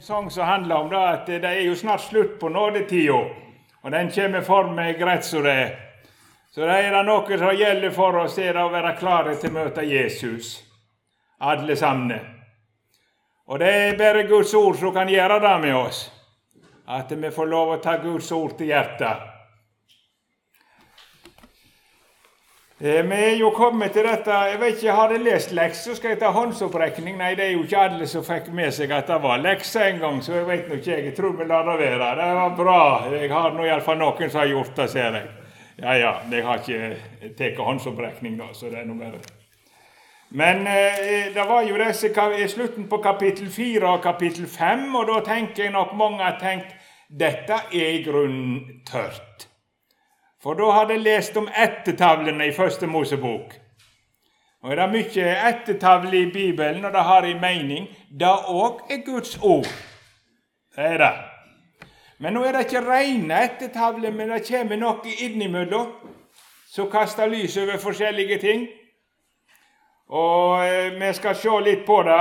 sang som handler om det, at det er jo snart slutt på nådetida. Og den kommer for meg rett som det er. Så det er det noe som gjelder for oss, er å være klare til å møte Jesus. Alle sammen. Og det er bare Guds ord som kan gjøre det med oss. At vi får lov å ta Guds ord til hjertet. Vi er jo kommet til dette Jeg vet ikke, Har dere lest lekser, skal jeg ta håndsopprekning? Nei, det er jo ikke alle som fikk med seg at det var lekser en gang, så jeg vet nå ikke. Jeg tror vi lar det være. Det var bra. Jeg har nå iallfall noen som har gjort det, ser jeg. Ja ja, jeg har ikke tatt håndsopprekning, da, så det er noe bare Men eh, det var jo disse i slutten på kapittel 4 og kapittel 5, og da tenker jeg nok mange har tenkt dette er i grunnen tørt. For da hadde jeg lest om ættetavlene i Første Mosebok. Og det er mye ettertavle i Bibelen, og det har en mening. Det òg er Guds ord. Det er det. Men nå er det ikke rene ettertavler, men det kommer noe innimellom som kaster lys over forskjellige ting. Og eh, vi skal se litt på det.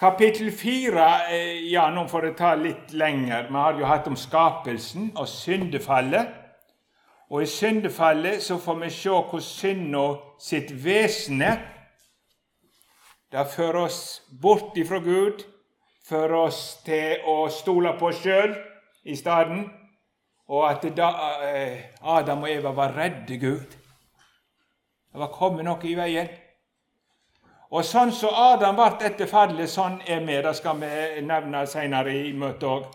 Kapittel fire eh, Ja, nå får det ta litt lenger. Vi har jo hatt om skapelsen og syndefallet. Og i syndefallet så får vi se hvordan synda sitt vesen er. Det fører oss bort ifra Gud, fører oss til å stole på oss sjøl i stedet. Og at da, eh, Adam og Eva var redde Gud. Det var kommet noe i veien. Og sånn som Adam ble etter fallet, sånn er vi. Det skal vi nevne senere i møtet òg.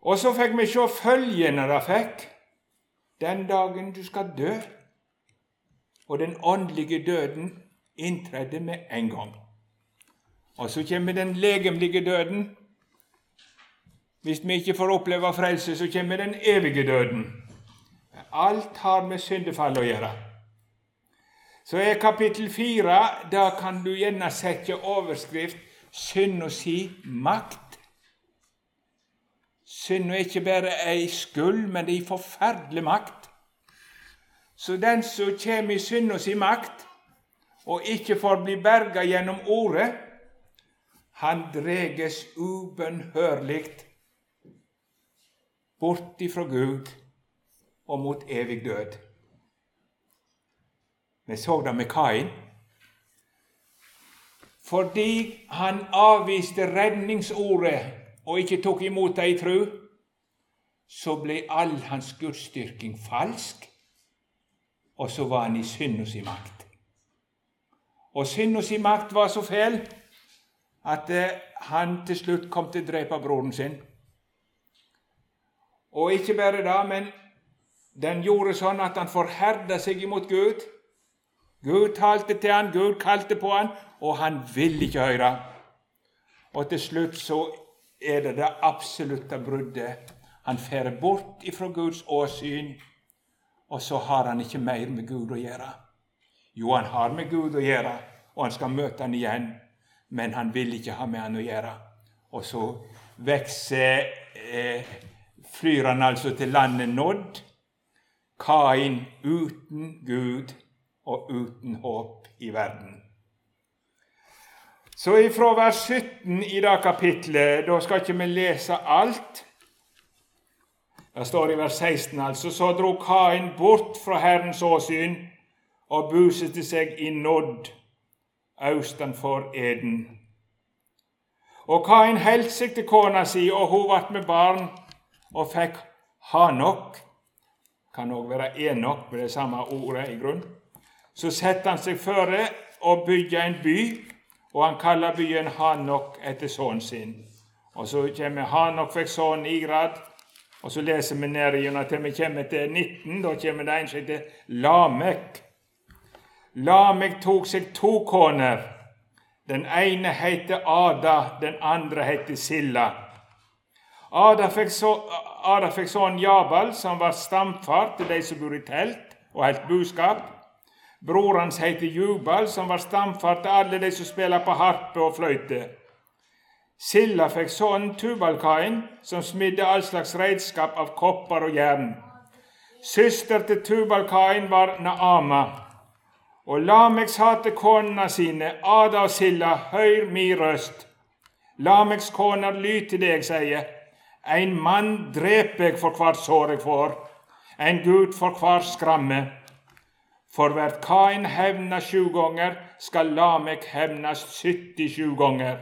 Og så fikk vi se følgene det fikk den dagen du skal dø. Og den åndelige døden inntredde med en gang. Og så kommer den legemlige døden. Hvis vi ikke får oppleve frelse, så kommer den evige døden. Alt har med syndefallet å gjøre. Så er kapittel fire Da kan du gjerne sette overskrift 'Synd og si makt'. Synd er ikke bare ei skyld, men ei forferdelig makt. Så den som kommer i synd og si makt, og ikke får bli berga gjennom ordet, han dreges ubønnhørlig bort ifra Gud og mot evig død. Vi så det med Kain. Fordi han avviste redningsordet og ikke tok imot det i tru, så ble all hans gudsdyrking falsk, og så var han i synd og sin makt. Og synd og sin makt var så fæl at eh, han til slutt kom til å drepe broren sin. Og ikke bare det, men den gjorde sånn at han forherda seg imot Gud. Gud talte til han, Gud kalte på han, og han ville ikke høre. Og til slutt så er det det absolutte bruddet. Han fer bort ifra Guds åsyn, og så har han ikke mer med Gud å gjøre. Jo, han har med Gud å gjøre, og han skal møte han igjen, men han vil ikke ha med han å gjøre. Og så vokser eh, flyr han altså til landet nådd. Kain uten Gud og uten håp i verden. Så ifra vers 17 i det kapitlet, da skal ikke vi lese alt. Det står i vers 16, altså, så dro Kain bort fra Herrens åsyn og bosatte seg i Nodd, austenfor Eden. Og Kain holdt seg til kona si, og hun ble med barn og fikk Hanok. Kan òg være Enok med det samme ordet i grunn. Så setter han seg føre og bygde en by, og han kaller byen Hanok etter sønnen sin. Og så kommer Hanok fikk sønnen Igrad, og så leser vi ned gjennom til vi kommer til 19. Da kommer det en som heter Lamek. Lamek tok seg to koner. Den ene heter Ada, den andre heter Silla. Ada fikk, så, Ada fikk sånn Jabal, som var stamfar til de som bor i telt og helt buskap. Bror hans heter Jubal, som var stamfar til alle de som spiller på harpe og fløyte. Silla fikk sønnen Tubalkain, som smidde all slags redskap av kopper og jern. Søster til Tubalkain var Naama. Og Lameks til konene sine, Ada og Silla, høyr mi røst. Lameks koner, lyd til det sier. En mann dreper jeg for hvert sår jeg får, en gud for hver skramme. For hvert Kain hevna sju ganger, skal Lamek hevnes 77 ganger.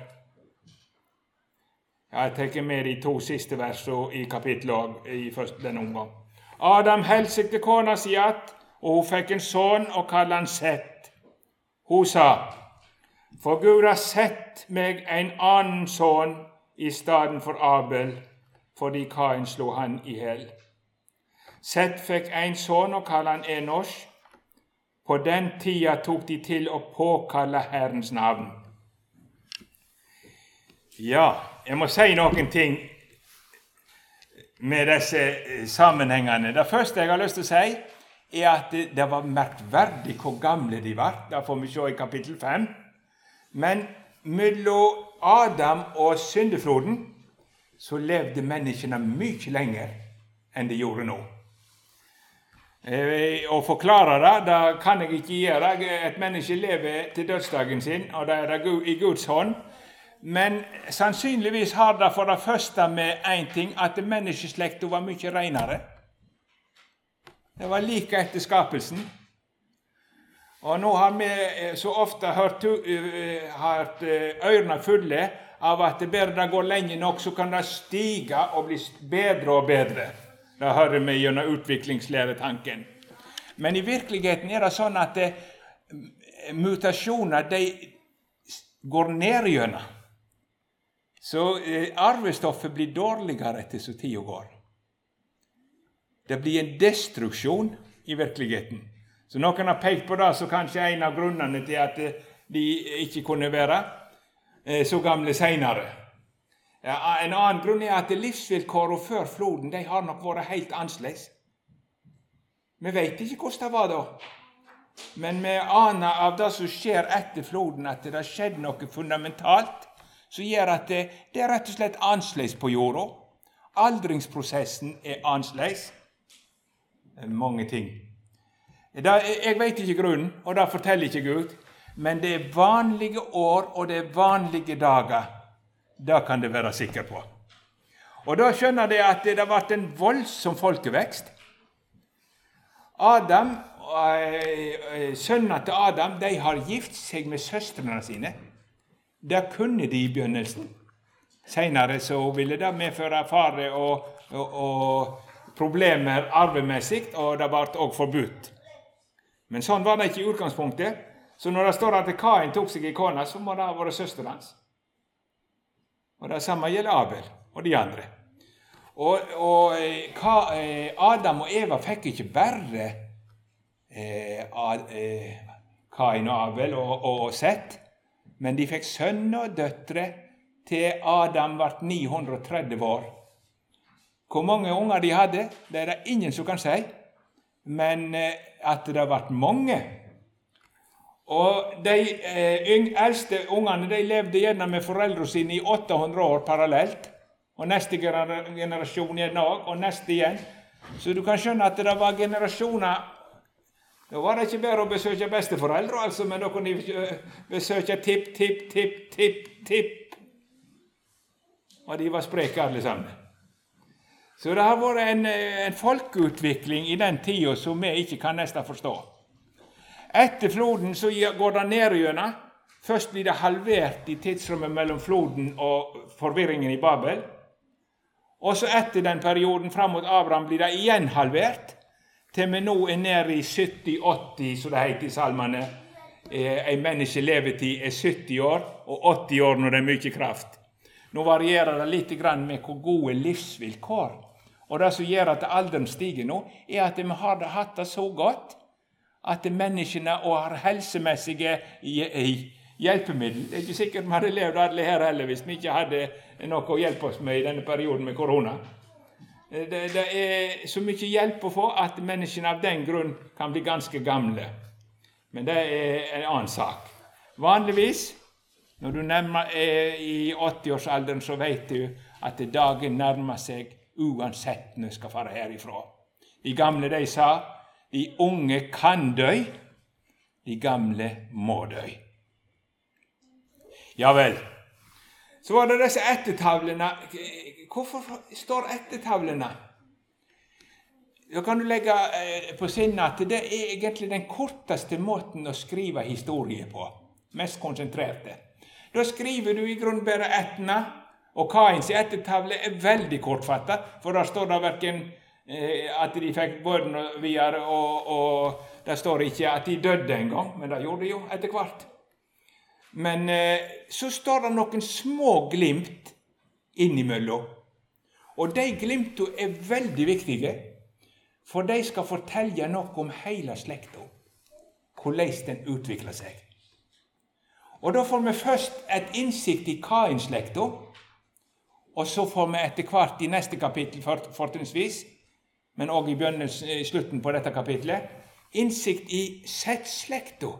Jeg tar med de to siste versene i kapittelet i denne omgang. Adam holdt seg til kona si att, og hun fikk en sønn og kalte han Sett. Hun sa, For Gud har sett meg en annen sønn i stedet for Abel, fordi Kain slo han i hjel. Sett fikk en sønn og kalte han Enosh. På den tida tok de til å påkalle Herrens navn. Ja, jeg må si noen ting med disse eh, sammenhengene. Det første jeg har lyst til å si, er at det var merkverdig hvor gamle de var. Det får vi se i kapittel 5. Men mellom Adam og syndefloden så levde menneskene mye lenger enn de gjorde nå. Eh, å forklare det, det kan jeg ikke gjøre. Et menneske lever til dødsdagen sin, og det er det i Guds hånd. Men sannsynligvis har det for det første med én ting at menneskeslekta var mye renere. Det var like etter skapelsen. Og nå har vi eh, så ofte hørt, uh, hørt ørene fulle av at bare det går lenge nok, så kan det stige og bli bedre og bedre. Det hører vi gjennom utviklingslæretanken. Men i virkeligheten er det sånn at det, mutasjoner de går ned gjennom. Så eh, arvestoffet blir dårligere etter som tida går. Det blir en destruksjon i virkeligheten. Så Noen har pekt på det som kanskje en av grunnene til at eh, de ikke kunne være eh, så gamle seinere. En annen grunn er at livsvilkårene før floden de har nok vært helt annerledes. Vi vet ikke hvordan det var da. Men vi aner av det som skjer etter floden, at det har skjedd noe fundamentalt som gjør at det, det er rett og slett annerledes på jorda. Aldringsprosessen er annerledes. Mange ting. Da, jeg vet ikke grunnen, og det forteller ikke Gud. Men det er vanlige år, og det er vanlige dager. Det kan du være sikker på. Og Da skjønner de at det har vært en voldsom folkevekst. Adam, eh, eh, Sønnene til Adam de har gift seg med søstrene sine. Det kunne de i begynnelsen. Senere så ville det medføre fare og, og, og problemer arvemessig, og det ble òg forbudt. Men sånn var det ikke i utgangspunktet. Så når det står at Kain tok seg i kone, så må det ha vært søsteren hans. Og Det samme gjelder Abel og de andre. Og, og eh, Adam og Eva fikk ikke bare eh, eh, Kain og Abel og, og Sett men de fikk sønner og døtre til Adam ble 930 år. Hvor mange unger de hadde, det er det ingen som kan si, men eh, at det ble mange. Og De eh, eldste ungene de levde gjerne med foreldrene sine i 800 år parallelt. Og neste generasjon igjen òg, og neste igjen. Så du kan skjønne at det var generasjoner da var det ikke bare å besøke besteforeldre, altså, men da kunne de eh, besøke tipp, tipp, tipp, tipp, tipp. Og de var spreke alle sammen. Så det har vært en, eh, en folkeutvikling i den tida som vi ikke kan nesten forstå. Etter floden så går det ned. Først blir det halvert i tidsrommet mellom floden og forvirringen i Babel. Og så etter den perioden fram mot Abraham blir det igjen halvert til vi nå er nede i 70-80, som det heter i salmene. Ei en menneske levetid er 70 år, og 80 år når det er mye kraft. Nå varierer det litt med hvor gode livsvilkår. Og Det som gjør at alderen stiger nå, er at vi har hatt det så godt at menneskene og har helsemessige hjelpemidler Det er ikke sikkert vi hadde levd alle her heller hvis vi ikke hadde noe å hjelpe oss med i denne perioden med korona. Det, det, er så mye hjelp å få at menneskene av den grunn kan bli ganske gamle. Men det er en annen sak. Vanligvis, når du nærmer, er i 80-årsalderen, så vet du at dagen nærmer seg uansett når du skal fare herifra. De gamle de sa de unge kan dø, de gamle må dø. Ja vel. Så var det disse ettertavlene. Hvorfor står ettertavlene? Da kan du legge eh, på sinnet at det er egentlig den korteste måten å skrive historie på. Mest konsentrerte. Da skriver du i grunnen bare ættene, og Kains ettertavle er veldig kortfatta, for der står det verken at de fikk barn videre, og, og det står ikke at de døde engang, men det gjorde de jo etter hvert. Men eh, så står det noen små glimt innimellom. Og de glimtene er veldig viktige, for de skal fortelle noe om hele slekta. Hvordan den utvikler seg. Og Da får vi først et innsikt i Kain-slekta, og så får vi etter hvert i neste kapittel fortrinnsvis, men òg i, i slutten på dette kapitlet. innsikt i settslekta.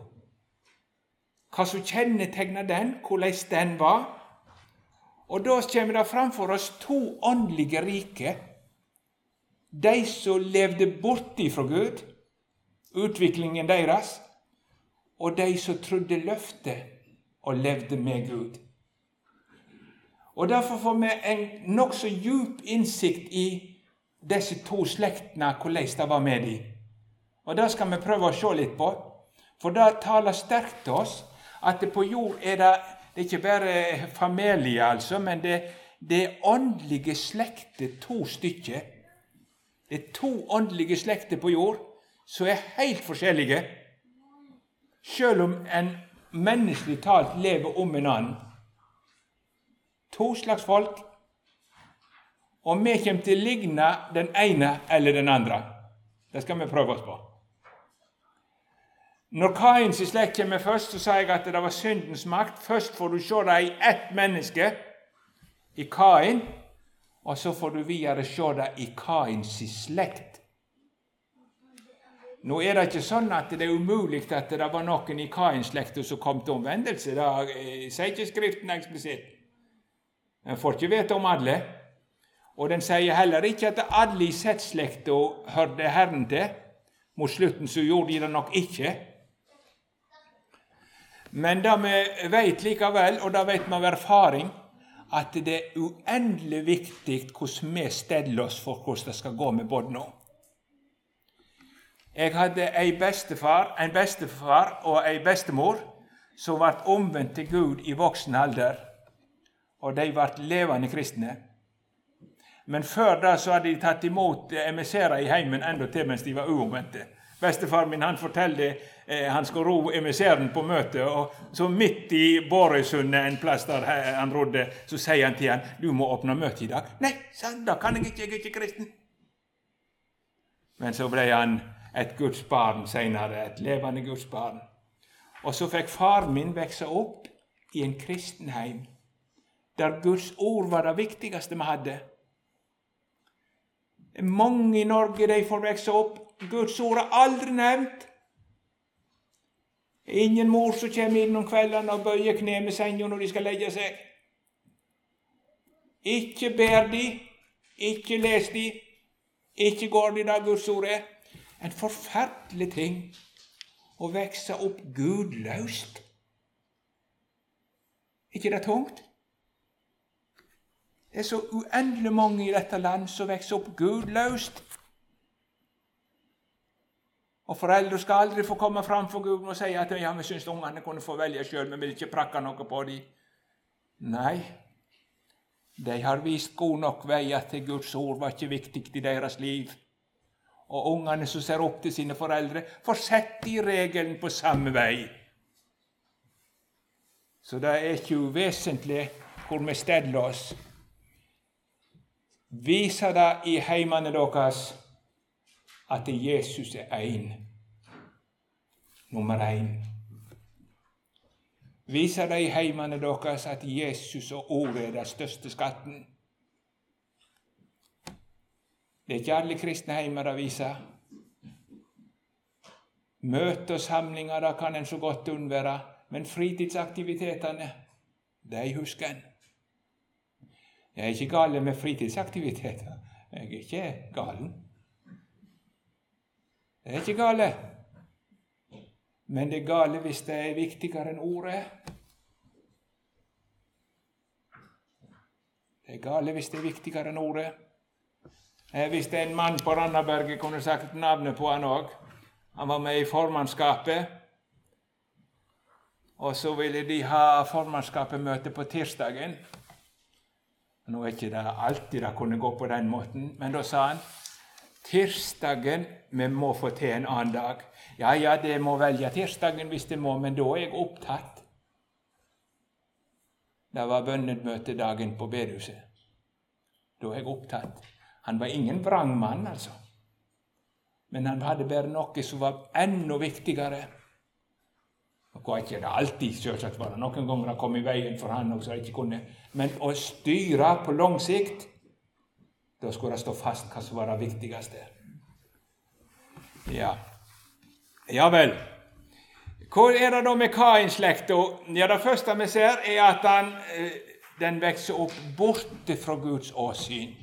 hva som kjennetegna den, hvordan den var. Og da kommer det framfor oss to åndelige rike. De som levde borti fra Gud, utviklingen deres, og de som trodde løftet og levde med Gud. Og Derfor får vi en nokså djup innsikt i disse to slektene, hvordan det var med dem. Og Det skal vi prøve å se litt på, for det taler sterkt til oss at på jord er det, det er ikke bare familie, altså, men det, det er åndelige slekter, to stykker. Det er to åndelige slekter på jord som er helt forskjellige, selv om en menneskelig talt lever om en annen. To slags folk, og vi kommer til å ligne den ene eller den andre. Det skal vi prøve oss på. Når Kains slekt kommer først, så sa jeg at det var syndens makt. Først får du se det i ett menneske, i Kain, og så får du videre se det i Kains slekt. Nå er det ikke sånn at det er umulig at det var noen i Kains-slekta som kom til omvendelse. Det sier ikke Skriften eksplisitt. En får ikke vite om alle. Og den sier heller ikke at alle i Sett-slekta hørte Herren til. Mot slutten så gjorde de det nok ikke. Men det vi vet likevel, og det vet vi av erfaring, at det er uendelig viktig hvordan vi steller oss for hvordan det skal gå med barna. Jeg hadde en bestefar, en bestefar og en bestemor som ble omvendt til Gud i voksen alder. Og de ble levende kristne. Men før det så hadde de tatt imot emissærer i heimen enda til mens de var uomvendte. Bestefar min han forteller eh, han skal ro emissæren på møte, og så midt i Bårøysundet, en plass der han rodde, så sier han til han, 'Du må åpne møte i dag.' 'Nei, sant, da kan jeg ikke, jeg er ikke kristen.' Men så ble han et Guds barn seinere, et levende Guds barn. Og så fikk faren min vokse opp i en kristenheim, der Guds ord var det viktigste vi hadde. Mange i Norge de får vokse opp Guds ord er aldri nevnt. Ingen mor som kommer inn om kveldene og bøyer kne med senga når de skal legge seg. Ikke ber de, ikke les de, ikke går de der Guds ord er. En forferdelig ting å vokse opp gudløst. ikke det tungt? Det er så uendelig mange i dette land som vokser opp gudløst. Og foreldre skal aldri få komme fram for Gud og si at ja, vi syns ungene kunne få velge sjøl, vi vil ikke prakke noe på dem. Nei, de har vist god nok vei at Guds ord var ikke viktig i deres liv. Og ungene som ser opp til sine foreldre, fortsetter i regelen på samme vei. Så det er ikke uvesentlig hvor vi steller oss. Vise det i heimene deres at Jesus er én. Nummer én. Viser det i heimene deres at Jesus og Ordet er den største skatten. Det er ikke alle kristne heimer det viser. Møter og samlinger kan en så godt unnvære, men fritidsaktivitetene, de husker en. Jeg er ikke gal med fritidsaktiviteter. Jeg er ikke galen. Det er ikke gale. Men det er gale hvis det er viktigere enn ordet. Det er gale hvis det er viktigere enn ordet. Eh, hvis det er en mann på Randaberget, kunne sagt navnet på han òg. Han var med i formannskapet. Og så ville de ha formannskapet-møte på tirsdagen. Nå er ikke det alltid det kunne gå på den måten, men da sa han tirsdagen vi må få til en annen dag. Ja, ja, det må velge tirsdagen hvis det må, men da er jeg opptatt. Det var bønnemøtedagen på bedehuset. Da er jeg opptatt. Han var ingen vrangmann, altså. Men han hadde bare noe som var enda viktigere. Og ikke det alltid, selvsagt var det noen ganger det kom i veien for han også, ikke kunne. Men å styre på lang sikt, da skulle det stå fast hva som var det viktigste. Ja, ja vel. Hvor er det da med Kain-slekta? Ja, det første vi ser, er at han, eh, den vokser opp borte fra Guds åsyn.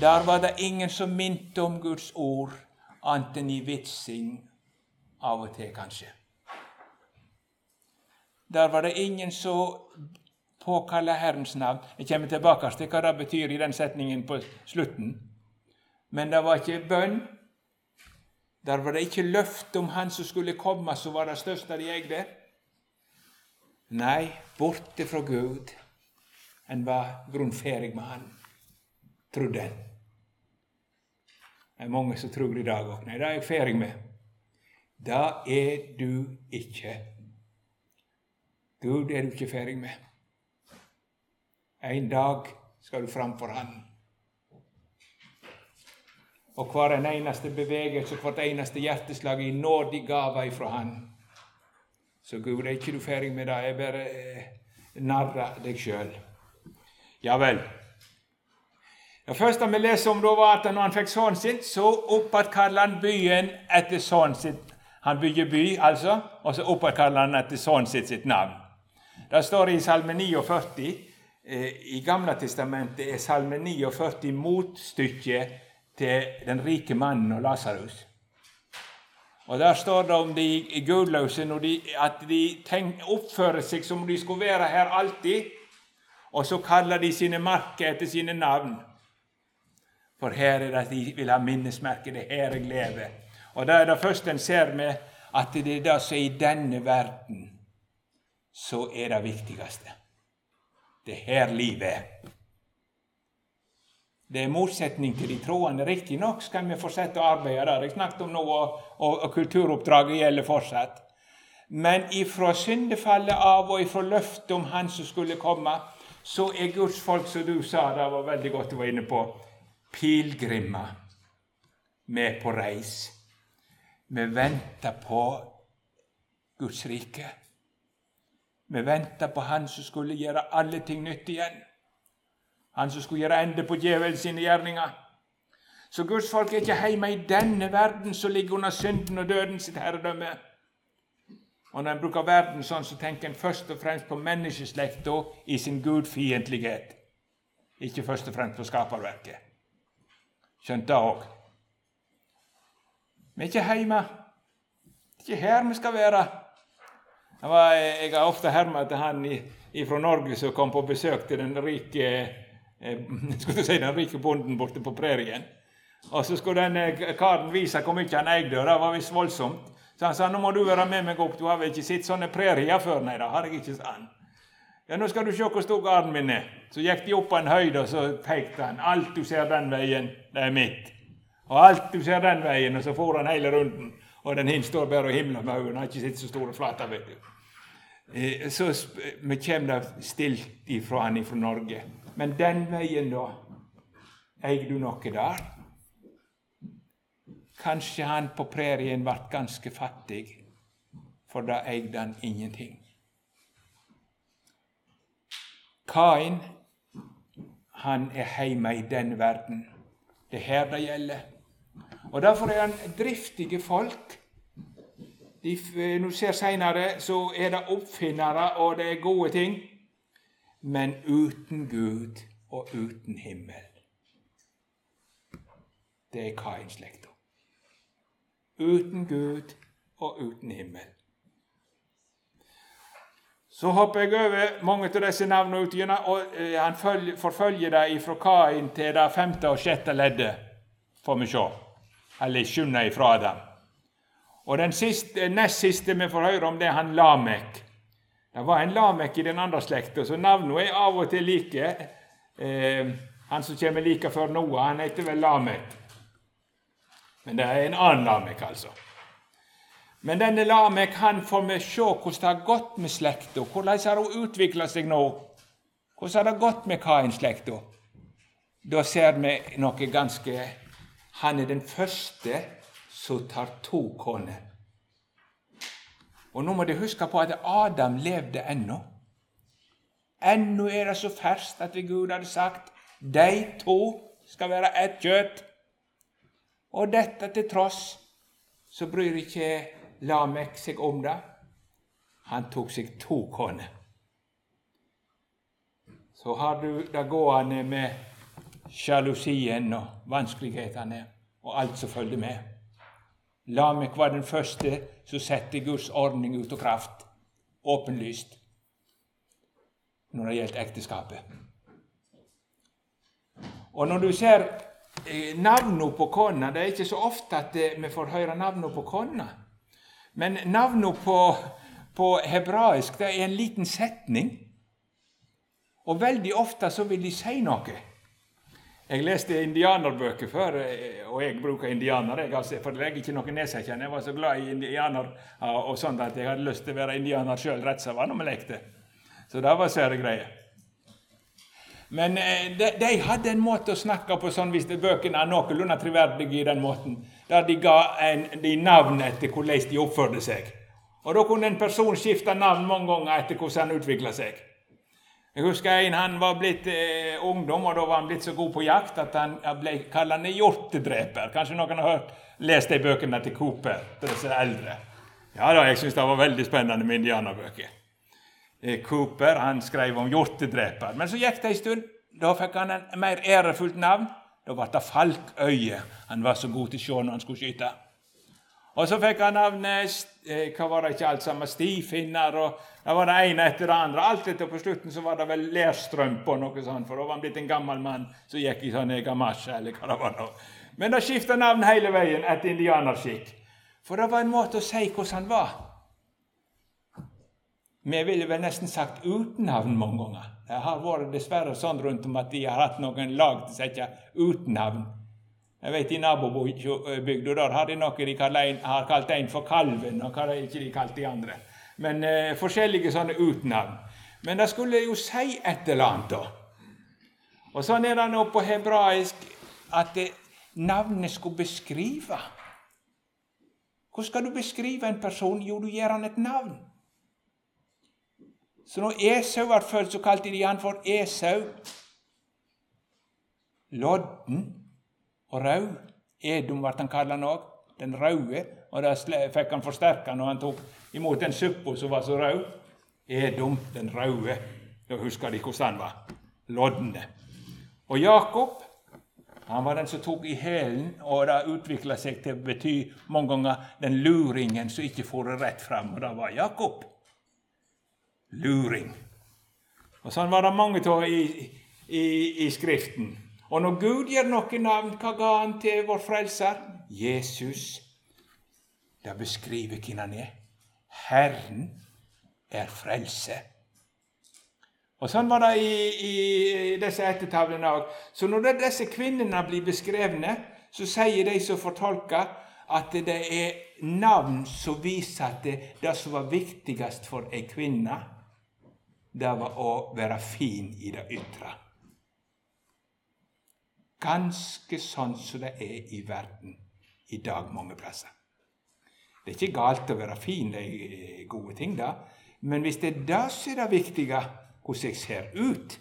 Der var det ingen som minte om Guds ord, annet enn i vitsing av og til, kanskje. Der var det ingen som påkalla Herrens navn. Jeg kommer tilbake til hva det betyr i den setningen på slutten. Men det var ikke bønn. Der var det ikke løfte om Han som skulle komme, som var det største de eide. Nei, borte fra Gud. En var grunnferdig med Han, trodde en. Det er mange som tror i dag òg. Nei, det er jeg ferdig med. Det er du ikke. Gud er du ikke ferdig med. En dag skal du fram for Han. Og hver en eneste bevegelse hvert eneste hjerteslag i nådig gave ifra Han. Så Gud, er ikke du ferdig med det. Jeg bare eh, narrer deg sjøl. Ja vel. Det første vi leser om da, var at når han fikk sønnen sin, så oppkalte han byen etter sønnen sitt. Han bygger by, altså, og så oppkalte han etter sønnen sitt sitt navn. Det står i Salme 49. Eh, I Gamle testamentet er Salme 49 motstykket til den rike mannen og Lasarus. Og Der står det om de gudløse at de tenk, oppfører seg som om de skulle være her alltid, og så kaller de sine marker etter sine navn. For her er det at de vil ha minnesmerke. Det er her jeg lever. Og det er det første en ser med at det er det som er i denne verden, så er det viktigste. Det er her livet. Det er motsetning til de troende. Riktignok skal vi fortsette å arbeide der. Jeg snakket om nå, og, og, og kulturoppdraget gjelder fortsatt. Men ifra syndefallet av og ifra løftet om Han som skulle komme, så er Guds folk, som du sa, det var veldig godt du var inne på, pilegrimer med på reis. Vi venter på Guds rike. Vi venta på Han som skulle gjøre alle ting nytt igjen. Han som skulle gjøre ende på djevelen sine gjerninger. Så Guds folk er ikke hjemme i denne verden som ligger under synden og døden sitt herredømme. Og Når en bruker verden sånn, så tenker en først og fremst på menneskeslekta i sin gudfiendtlighet, ikke først og fremst på skaperverket. Skjønt det òg. Vi er ikke hjemme. Det er ikke her vi skal være. Jeg har ofte herma etter han fra Norge som kom på besøk til den rike eh, skulle si, den rike bonden borte på prærien. Og så skulle den karen vise hvor mye han eide, og det var visst voldsomt. Så han sa nå må du være med meg opp, du har vel ikke sett sånne prærier før? Nei, det har jeg ikke, han. Ja, nå skal du se hvor stor gården min er. Så gikk de opp på en høyde, og så pekte han. Alt du ser den veien, det er mitt. Og alt du ser den veien, og så for han hele runden. Og den hin står bare og himler med øynene. Har ikke sett så store flater. Eh, så vi kommer da stilt ifra han ifra Norge. Men den veien, da? Eier du noe der? Kanskje han på prærien ble ganske fattig, for da eide han ingenting. Kain han er hjemme i denne verden. Det er her det gjelder. Og Derfor er han driftige folk. De, når du ser seinere, så er det oppfinnere, og det er gode ting. Men uten Gud og uten himmel. Det er Kain-slekta. Uten Gud og uten himmel. Så hopper jeg over mange av disse navnene ut gjennom, og eh, han forfølger dem fra Kain til det femte og sjette leddet, får vi se. Eller skjønne ifra dem. Og den siste, nest siste vi får høre om, det er han Lamek. Det var en Lamek i den andre slekta, så navnene er av og til like. Eh, han som kommer like før Noah, han heter vel Lamek. Men det er en annen Lamek, altså. Men denne Lamek han får vi se hvordan det har gått med slekta. Hvordan har hun utvikla seg nå? Hvordan har det gått med Kain-slekta? Da ser vi noe ganske Han er den første som tar to koner. Og nå må de huske på at Adam levde ennå. Ennå er det så ferskt at Gud hadde sagt de to skal være ett kjøtt. Og dette til tross så bryr ikke Lamek seg om det. Han tok seg to koner. Så har du det gående med sjalusien og vanskelighetene og alt som følger med. Lamek var den første som setter Guds ordning ut av kraft, åpenlyst, når det gjelder ekteskapet. Og når du ser navnet navnene på kona Det er ikke så ofte at eh, vi får høre navnene på kona. Men navnene på, på hebraisk det er en liten setning. Og veldig ofte så vil de si noe. Jeg leste indianerbøker før, eh, og jeg bruker indianer. Jeg, altså, for jeg er ikke noen nedsettende. Jeg var så glad i indianer og sånt at jeg hadde lyst til å være indianer sjøl rett som var når vi. Så det var sære greier. Men eh, de, de, hadde en måte å snakke på sånn hvis bøkene er noenlunde troverdige i den måten, der de ga en, de navn etter hvordan de oppførte seg. Og Da kunne en person skifte navn mange ganger etter hvordan han utvikla seg. Jeg husker en han var blitt eh, ungdom, og da var han blitt så god på jakt at han ble kalt hjortedreper. Kanskje noen har hørt, lest de bøkene til Cooper, disse eldre. Ja da, jeg syns det var veldig spennende med indianerbøker. Eh, Cooper han skrev om hjortedreper. Men så gikk det en stund. Da fikk han en mer ærefullt navn. Da ble det Falkøye. Han var så god til å se når han skulle skyte. Og så fikk han navnet eh, hva var det ikke alt sammen, stifinner, og det var det ene etter det andre. Alt etter på slutten så var det vel lærstrømpe og noe sånt, for da var han blitt en gammel mann som gikk i sånn gamasje, eller hva det var. nå. Men det skifta navn hele veien etter indianerskikk. For det var en måte å si hvordan han var. Vi ville vel nesten sagt uten navn mange ganger. Det har vært dessverre sånn rundt om at de har hatt noen lag til å sette uten navn. Jeg vet I nabobygda der har de noe de en, har kalt en for Kalven, og hva har ikke de kalt de andre. Men eh, forskjellige sånne utnavn. Men det skulle jo si et eller annet, da. Og sånn er det nå på hebraisk at det, navnet skulle beskrive. Hvordan skal du beskrive en person? Jo, du gir han et navn. Så når Esau ble født, så kalte de han for Esau. Lodden og rød. Edom ble han kalla òg. Den røde. Og det fikk han forsterka når han tok imot den suppa som var så rød. Edom, den røde. Da husker de hvordan han var. Lodne. Og Jakob han var den som tok i hælen, og det utvikla seg til å bety mange ganger den luringen som ikke får det rett fram. Og det var Jakob. Luring. Og Sånn var det mange av i, i, i Skriften. Og når Gud gir noe navn, hva ga han til vår frelser? Jesus. Det beskriver hvem han er. Herren er frelse. Og Sånn var det i, i disse ettertavlene òg. Så når disse kvinnene blir beskrevne, så sier de som fortolker, at det er navn som viser at det, det som var viktigst for ei kvinne, det var å være fin i det ytre. Ganske sånn som det er i verden i dag mange plasser. Det er ikke galt å være fin, det er gode ting, da. Men hvis det er det som er det viktige, hvordan jeg ser ut,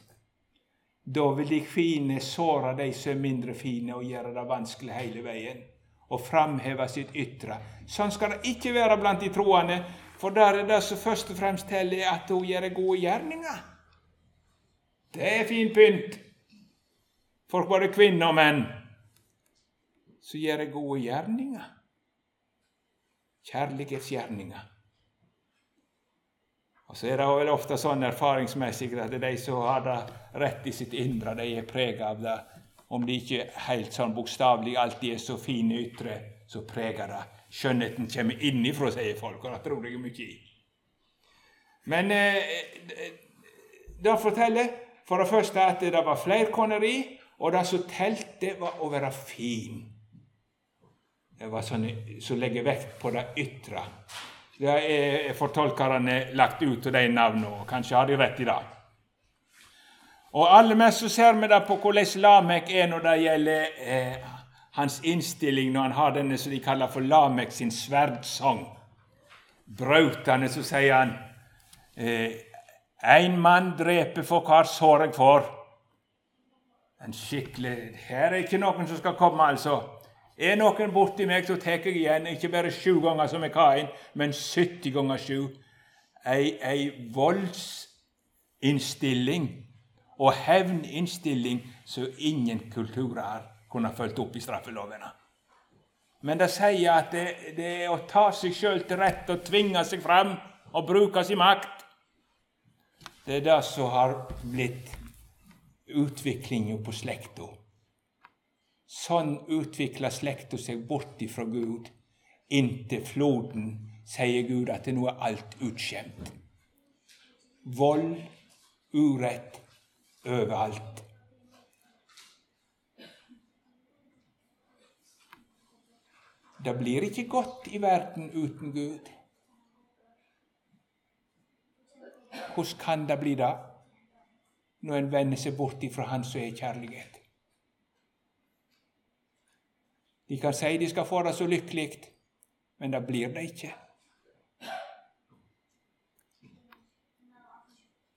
da vil de fine såre de som er mindre fine, og gjøre det vanskelig hele veien. Og framheve sitt ytre. Sånn skal det ikke være blant de troende, for der er det som først og fremst teller, at hun gjør gode gjerninger. Det er fin pynt for både kvinner og menn som gjør gode gjerninger. Kjærlighetsgjerninger. Og så er det vel ofte sånn erfaringsmessig at de som har det rett i sitt indre, de er prega av det. Om de ikke helt sånn bokstavelig alltid er så fine ytre, så preger det. Skjønnheten kommer innifra, sier folk, og det tror jeg mye i. Men eh, det forteller for det første at det var flerkoneri, og det som telte, var å være fin. Det var sånn som legger vekt på det ytre. Det er fortolkerne lagt ut av de navnene, og kanskje har de rett i det. Og aller mest så ser vi det på hvordan Lamek er når det gjelder eh, hans innstilling når han har denne som de kaller for Lamek sin sverdsang. Brautende så sier han eh, eh, mann dreper for hver sår jeg får. En skikkelig Her er ikke noen som skal komme, altså. Er noen borti meg, så tar jeg igjen, ikke bare sju ganger som jeg har en, men 70 ganger sju. Ei, ei voldsinnstilling og hevninnstilling som ingen kulturer kunne fulgt opp i straffelovene. Men det sier at det, det er å ta seg sjøl til rette og tvinge seg fram og bruke sin makt. Det er det som har blitt utviklinga på slekta. Sånn utvikler slekta seg bort ifra Gud. Inntil floden sier Gud at nå er alt utskjemt. Vold, urett, overalt. Det blir ikke godt i verden uten Gud. Hvordan kan det bli det når en vender seg bort ifra Han som er kjærlighet? De kan si de skal få det så lykkelig, men det blir det ikke.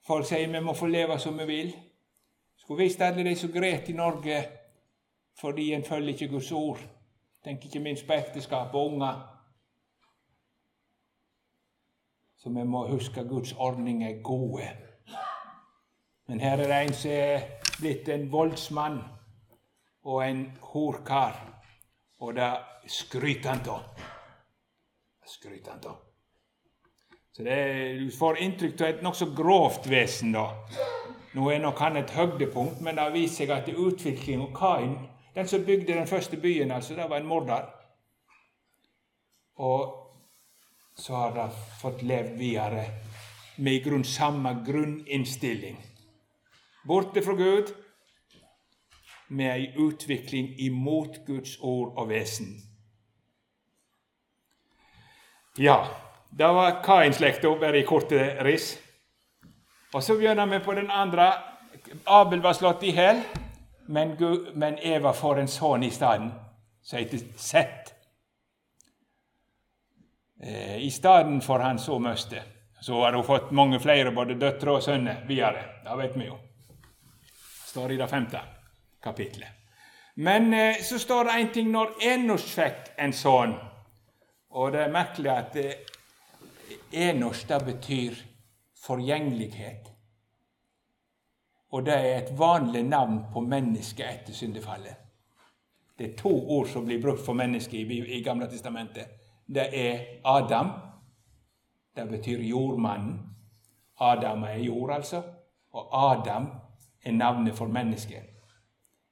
Folk sier vi må få leve som vi vil. Skulle visst alle de som gret i Norge fordi en følger ikke Guds ord. Tenk ikke minst på ekteskap og unger. Så vi må huske Guds ordning er gode. Men her er det en som er blitt en voldsmann og en horkar, og det skryter han av. Skryter han av. Så det, Du får inntrykk av et nokså grovt vesen. da. Nå er nok han et høydepunkt, men det vist seg at utviklinga er utvikling Kain, den som bygde den første byen, altså, det var en morder. Og så har det fått levd videre med i grunn samme grunninnstilling. Borte fra Gud, med ei utvikling imot Guds ord og vesen. Ja, det var Kain-slekta, bare i korte riss. Og Så begynner vi på den andre. Abel var slått i hjel, men, men, Eva får en sønn i stedet, som heter Sett. Eh, I stedet for han så møste. Så har hun fått mange flere, både døtre og sønner, videre. Det vet vi jo. Står i det femte kapitlet. Men eh, så står det en ting når Enos fikk en sønn. Og det er merkelig at eh, Enos det betyr forgjengelighet. Og det er et vanlig navn på mennesket etter syndefallet. Det er to ord som blir brukt for mennesket i, i Gamle testamentet. Det er Adam. Det betyr jordmannen. Adam er jord, altså. Og Adam er navnet for mennesket.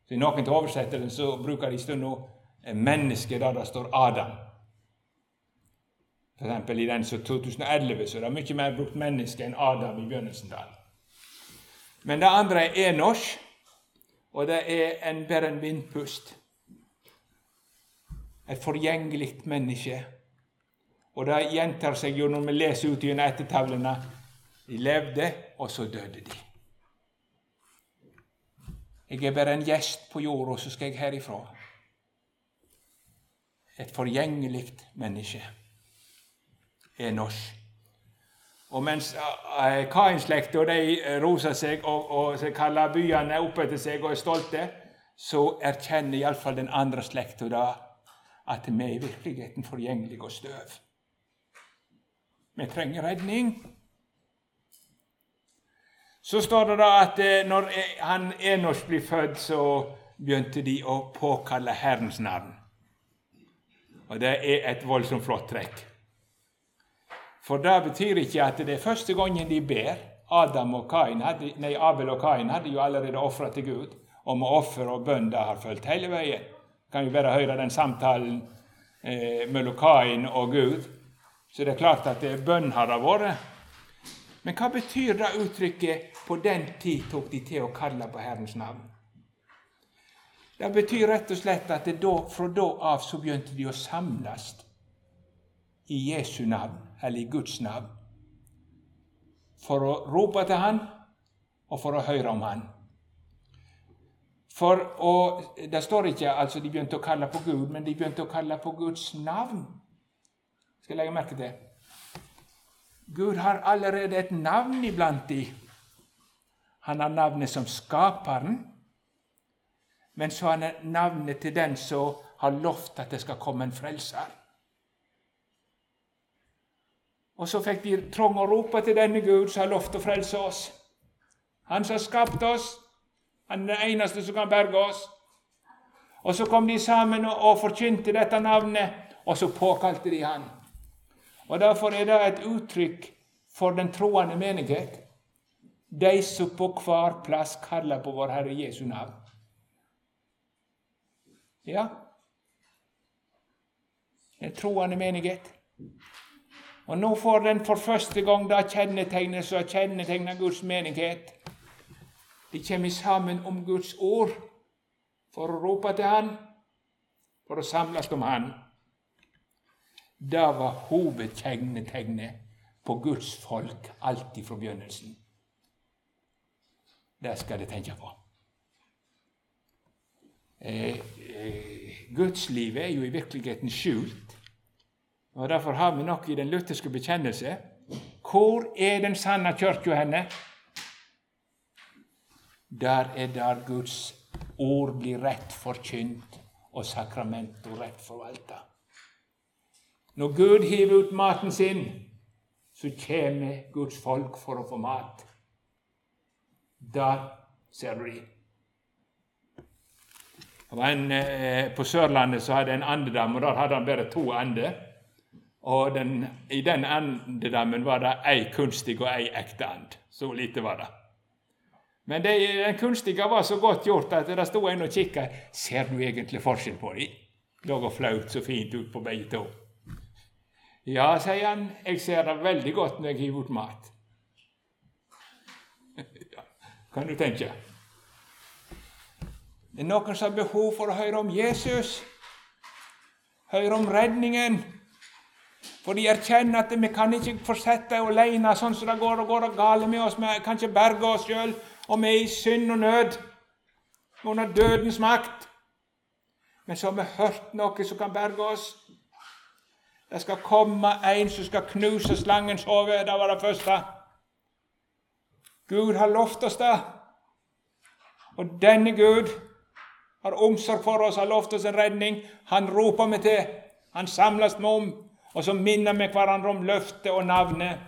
Så I noen til oversettelsen så bruker de stundom menneske der det står Adam. Eksempel I den som 2011 så er det mye mer brukt menneske enn Adam i begynnelsen. der. Men det andre er Enosh, og det er en, bare en vindpust. Et forgjengelig menneske. Og det gjentar seg jo når vi leser ut gjennom ettertavlene. De levde, og så døde de. Jeg er bare en gjest på jorda, så skal jeg herifra. Et forgjengelig menneske er norsk. Og mens eh, Kain-slekta roser seg og, og kaller byene opp etter seg og er stolte, så erkjenner iallfall den andre slekta da at vi er i virkeligheten forgjengelige og støv. Vi trenger redning. Så står det da at eh, når eh, han Enos blir født, så begynte de å påkalle Herrens navn. Og det er et voldsomt flott trekk. For det betyr ikke at det er første gangen de ber. Adam og Kain hadde, nei, Abel og Kain hadde jo allerede ofra til Gud. Og med offer og bønn det har fulgt hele veien. Kan jo bare høre den samtalen eh, mellom Kain og Gud. Så det er klart at det bønn har det vært. Men hva betyr det uttrykket 'på den tid tok de til å kalle på Herrens navn'? Det betyr rett og slett at da, fra da av så begynte de å samles i Jesu navn, eller i Guds navn, for å rope til Han og for å høre om Han. For å, Det står ikke altså de begynte å kalle på Gud, men de begynte å kalle på Guds navn. Skal jeg legge merke til. Gud har allerede et navn iblant de. Han har navnet som Skaperen, men så har han navnet til den som har lovt at det skal komme en frelser. Og så fikk de trang å rope til denne Gud som har lovt å frelse oss. Han som har skapt oss. Han er den eneste som kan berge oss. Og så kom de sammen og forkynte dette navnet, og så påkalte de han. Og Derfor er det et uttrykk for den troende menighet. De som på hver plass kaller på vår Herre Jesu navn. Ja, den troende menighet. Og nå får den for første gang det kjennetegnet som kjennetegner Guds menighet. De kommer sammen om Guds ord for å rope til Han, for å samles om Han. Det var hovedkjennetegnet på Guds folk alltid fra begynnelsen. Det skal de tenke på. Eh, eh, Gudslivet er jo i virkeligheten skjult. Og Derfor har vi nok i den lutherske bekjennelse. Hvor er den sanne kirka henne? Der er der Guds ord blir rett forkynt og sakramento rett forvalta. Når Gud hiver ut maten sin, så kommer Guds folk for å få mat. Der ser du dem. Eh, på Sørlandet så hadde en andedam, og der hadde han bare to ender. Og den, I den andedammen var det ei kunstig og ei ekte and. Så lite var det. Men det, den kunstige var så godt gjort at det sto en og kikka. Ser du egentlig forskjell på dem? Lå og flaut så fint ut på begge to. Ja, sier han, jeg ser det veldig godt når jeg hiver ut mat. ja, kan du tenke. Det er noen som har behov for å høre om Jesus, høre om redningen. For de erkjenner at vi kan ikke fortsette alene sånn som det går og går og gale med oss. Vi kan ikke berge oss sjøl, og vi er i synd og nød under dødens makt. Men så har vi hørt noe som kan berge oss. Det skal komme en som skal knuse slangens hode. Det var det første. Gud har lovt oss det. Og denne Gud har omsorg for oss, har lovt oss en redning. Han roper vi til. Han samles med om. Og så minner vi hverandre om løftet og navnet.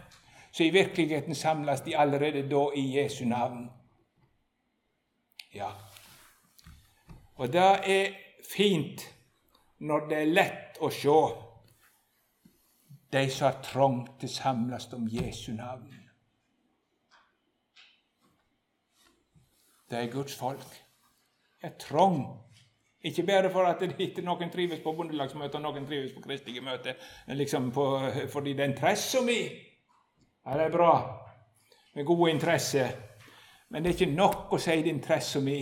Så i virkeligheten samles de allerede da i Jesu navn. Ja. Og det er fint når det er lett å se de som har trong til samles om Jesu navn. Det er Guds folk er trong. Ikke bare for at det noen trives på bondelagsmøte og noen trives på kristelige møter, liksom på, fordi det er interessa mi. Ja, det er bra med gode interesser, men det er ikke nok å si det er interessa mi.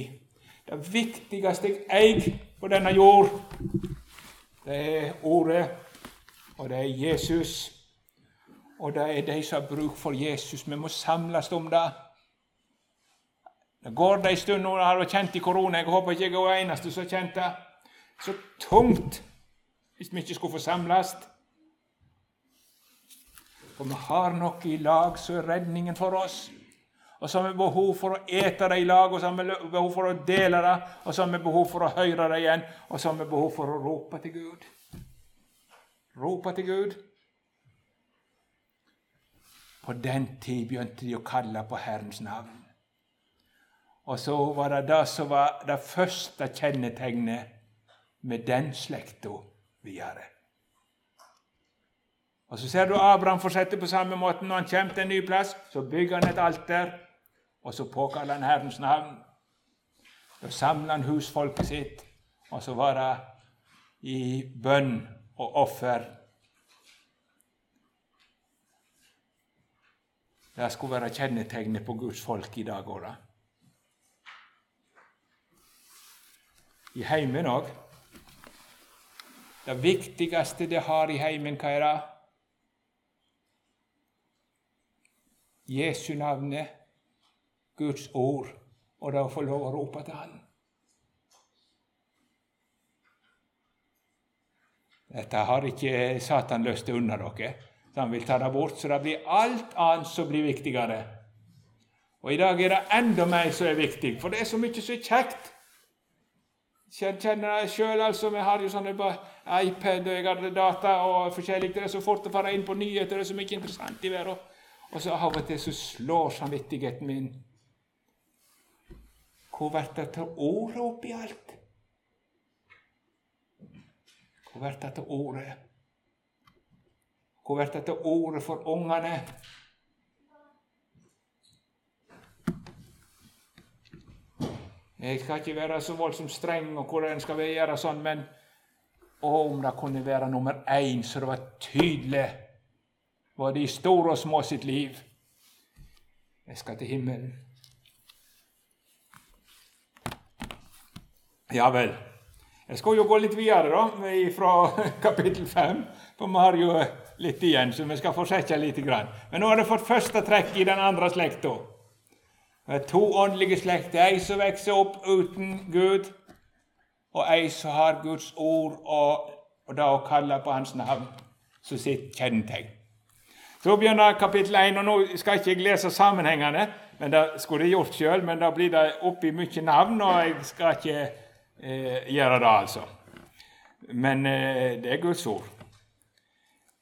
Det viktigste jeg eier på denne jord, det er Ordet, og det er Jesus. Og det er de som har bruk for Jesus. Vi må samles om det. Det går det en stund nå, har har kjent i korona, jeg håper ikke jeg er den eneste som har kjent det. Så tungt hvis vi ikke skulle få samles. For vi har noe i lag som er redningen for oss. Og så har vi behov for å ete det i lag, og så har vi behov for å dele det, og så har vi behov for å høre det igjen, og så har vi behov for å rope til Gud. Rope til Gud. På den tid begynte de å kalle på Herrens navn. Og så var det det som var det første kjennetegnet med den slekta videre. Og Så ser du Abraham fortsette på samme måte. Når han kommer til en ny plass, så bygger han et alter, og så påkaller han Herrens navn. Da samler han husfolket sitt, og så var det i bønn og offer. Det skulle være kjennetegnet på Guds folk i dag òg. I heimen òg. Det viktigste det har i heimen, hva er det? Jesu navnet, Guds ord, og det å få lov å rope til Han. Dette har ikke Satan lyst til unna dere. Så han vil ta det bort, så det blir alt annet som blir viktigere. Og i dag er det enda mer som er viktig, for det er så mye som er kjekt. Jeg kjenner det sjøl, altså. Vi har jo sånne på iPad og jeg har data og forskjellig. Det er så fort å fare inn på nyheter, det er så mye interessant i verden. Og så av og til så slår samvittigheten min. Hvor blir det til ordet oppi alt? Hvor blir det til ordet? Hvor blir det til ordet for ungene? Jeg skal ikke være så voldsomt streng og hvordan en skal gjøre sånn, men om det kunne være nummer én, så det var tydelig både i store og små sitt liv Jeg skal til himmelen. Ja vel. Jeg skal jo gå litt videre da, fra kapittel 5, for vi har jo litt igjen, så vi skal fortsette litt. Men nå har du fått første trekk i den andre slekta. To åndelige slekter. Ei som vokser opp uten Gud, og ei som har Guds ord og, og det å kalle på Hans navn som sitt kjennetegn. Så begynner kapittel 1, og nå skal ikke jeg lese sammenhengene, men det skulle jeg gjort sjøl, men da blir det oppi mye navn, og jeg skal ikke eh, gjøre det, altså. Men eh, det er Guds ord.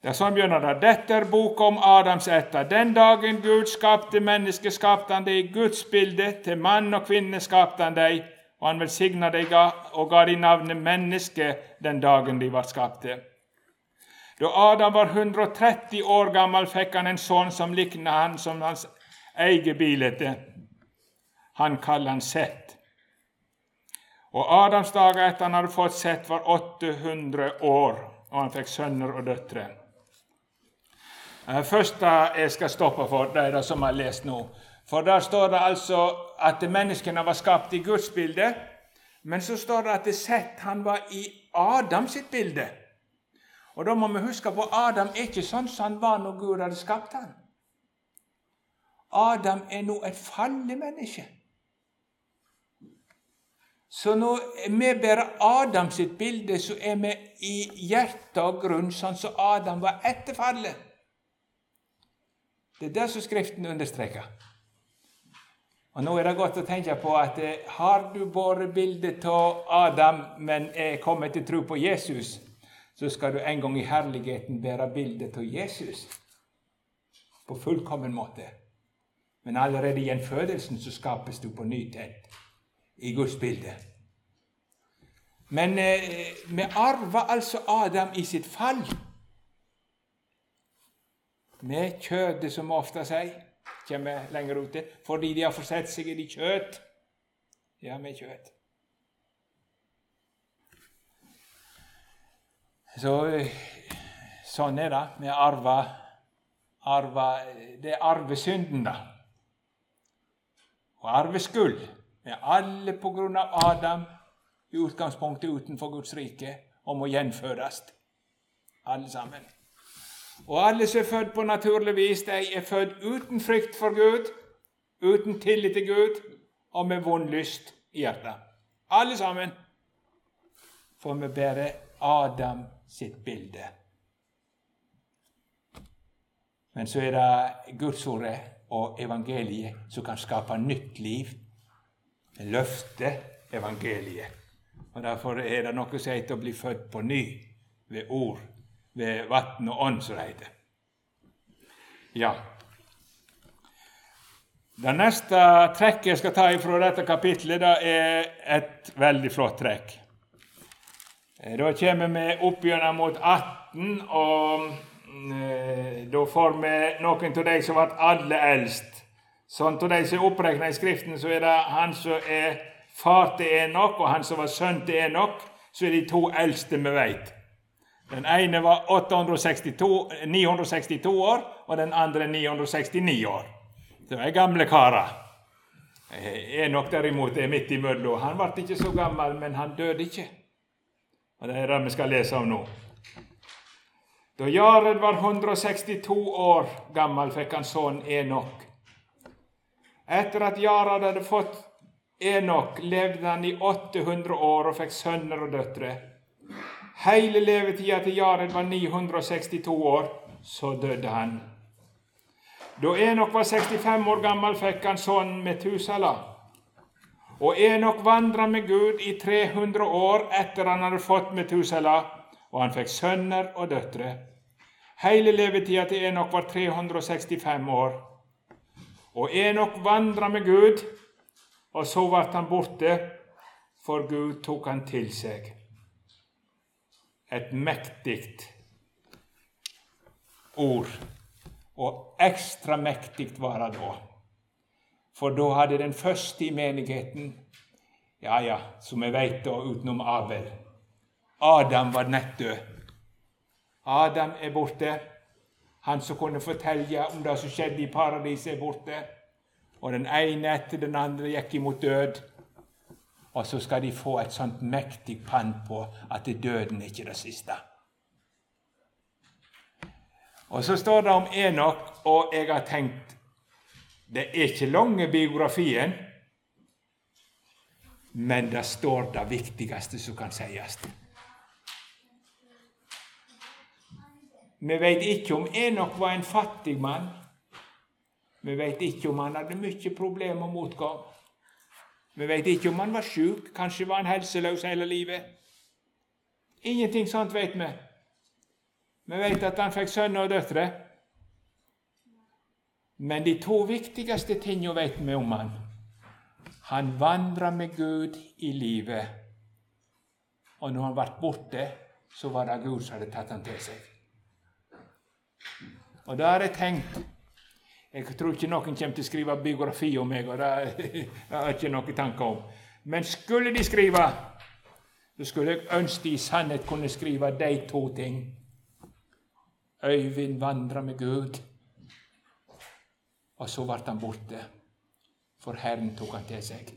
Det er sånn begynner det. Dette er boka om Adams etter. Den dagen Gud skapte mennesket, skapte han det i Guds bilde. Til mann og kvinne skapte han deg, og han velsigna deg og ga dem navnet menneske den dagen de var skapte. Da Adam var 130 år gammel, fikk han en sønn som likna han som hans eget bilde. Han kaller han Sett. Og Adams dager etter han hadde fått sett, var 800 år, og han fikk sønner og døtre. Det første jeg skal stoppe for, det er det som jeg har lest nå. For der står det altså at menneskene var skapt i Guds bilde. Men så står det at det Sett han var i Adams sitt bilde. Og da må vi huske på Adam er ikke sånn som han var når Gud hadde skapt han. Adam er nå et fallet menneske. Så når vi bærer Adam sitt bilde, så er vi i hjerte og grunn sånn som Adam var etter fallet. Det er det som Skriften understreker. Og Nå er det godt å tenke på at eh, har du båret bildet av Adam, men er kommet til tro på Jesus, så skal du en gang i herligheten bære bildet av Jesus på fullkommen måte. Men allerede i gjenfødelsen så skapes du på ny tent i Guds bilde. Men eh, vi arver altså Adam i sitt fall. Med kjøttet, som vi ofte sier, kommer lenger ute, fordi de har forsett seg i kjøtt. Ja, med kjøtt. Så sånn er det. Vi arver, arver Det er arvesynden, da. Og arveskuld. Vi er alle på grunn av Adam i utgangspunktet utenfor Guds rike og må gjenfødes. Alle sammen. Og alle som er født på naturlig vis, de er født uten frykt for Gud, uten tillit til Gud og med vond lyst i hjertet. Alle sammen. For vi bærer Adam sitt bilde. Men så er det Gudsordet og evangeliet som kan skape nytt liv. Løftet evangeliet. Og Derfor er det noe som heter å bli født på ny ved ord, ved vann og ånd, som det heter. Ja. Det neste trekket jeg skal ta fra dette kapitlet, det er et veldig flott trekk. Da kommer vi opp gjennom mot 18 og eh, da får vi noen av de som ble aller eldst. Sånn av de som er oppregna i Skriften, så er det han som er far til Enok, og han som var sønn til Enok, så er de to eldste vi veit. Den ene var 862, 962 år, og den andre 969 år. Det er gamle karer. Enok derimot er midt imellom. Han ble ikke så gammel, men han døde ikke. Og Det er det vi skal lese om nå. Da Jared var 162 år gammel, fikk han sønnen Enok. Etter at Jarad hadde fått Enok, levde han i 800 år og fikk sønner og døtre. Hele levetida til Jarad var 962 år, så døde han. Da Enok var 65 år gammel, fikk han sønnen Metusala. Og Enok vandra med Gud i 300 år etter han hadde fått Metusala, og han fikk sønner og døtre. Hele levetida til Enok var 365 år. Og Enok vandra med Gud, og så ble han borte, for Gud tok han til seg et mektig ord. Og ekstra mektig var det da. For da hadde den første i menigheten Ja, ja, som vi veit da, utenom Abel Adam var nettdød. Adam er borte. Han som kunne fortelle om det som skjedde i paradiset, er borte. Og den ene etter den andre gikk imot død. Og så skal de få et sånt mektig pann på at døden er ikke det siste. Og så står det om Enok, og jeg har tenkt Det er ikke lange biografien, men det står det viktigste som kan sies. Vi vet ikke om Enok var en fattig mann. Vi vet ikke om han hadde mye problemer og motgang. Vi vet ikke om han var sjuk, kanskje var han helseløs hele livet. Ingenting sånt vet vi. Vi vet at han fikk sønner og døtre. Men de to viktigste tingene veit vi om han. Han vandra med Gud i livet. Og når han ble borte, så var det Gud som hadde tatt han til seg. Og det har jeg tenkt jeg tror ikke noen kommer til å skrive biografi om meg, og det har jeg ikke noen tanke om. Men skulle de skrive, så skulle jeg ønske de i sannhet kunne skrive de to ting. Øyvind vandra med Gud, og så ble han borte, for Herren tok han til seg.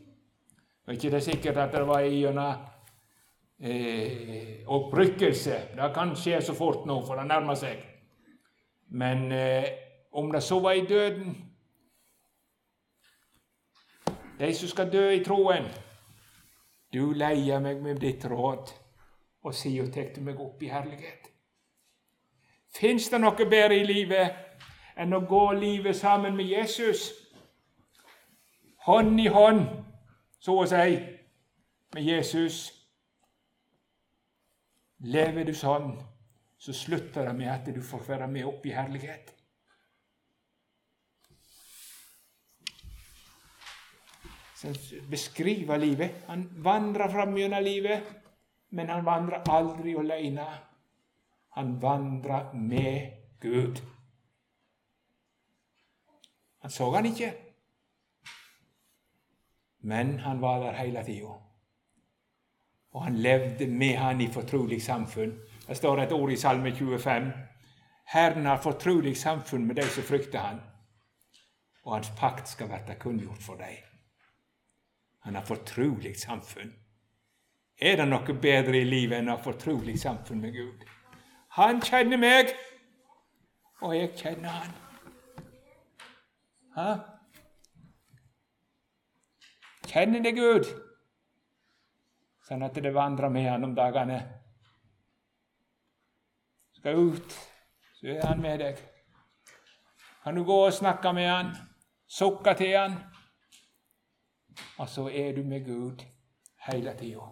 Og ikke det er sikkert at det var gjennom eh, opprykkelse. Det kan skje så fort nå, for det nærmer seg. Men eh, om det så var i døden De som skal dø i troen Du leier meg med ditt råd, og siden tar du meg opp i herlighet. Fins det noe bedre i livet enn å gå livet sammen med Jesus? Hånd i hånd, så å si, med Jesus. Lever du sånn, så slutter det med at du får være med opp i herlighet. som beskriver livet. Han vandrer fram gjennom livet, men han vandrer aldri alene. Han vandrer med Gud. Han så han ikke, men han var der hele tida. Og han levde med han i fortrolig samfunn. Det står et ord i Salme 25. Herren har fortrolig samfunn med de som frykter han, og hans pakt skal verte kunngjort for dem. Han har fortrolig samfunn. Er det noe bedre i livet enn å ha fortrolig samfunn med Gud? Han kjenner meg, og jeg kjenner han. Hæ? Kjenner deg Gud, sånn at det vandrer med han om dagene. Skal ut, så er han med deg. Kan du gå og snakke med han, sukke til han? og så er du med Gud hele tida.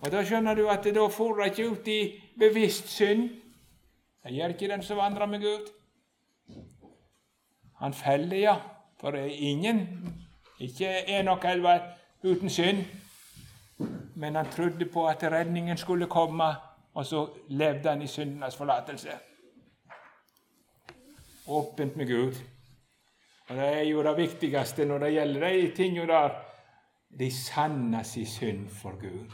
Og Da skjønner du at da får du ikke ut i bevisst synd. Det gjør ikke den som vandrer med Gud. Han feller, ja, for det er ingen, ikke Enok elva uten synd. Men han trodde på at redningen skulle komme, og så levde han i syndenes forlatelse. åpent med Gud. Og Det er jo det viktigste når det gjelder de tingene der. De sanner sin synd for Gud.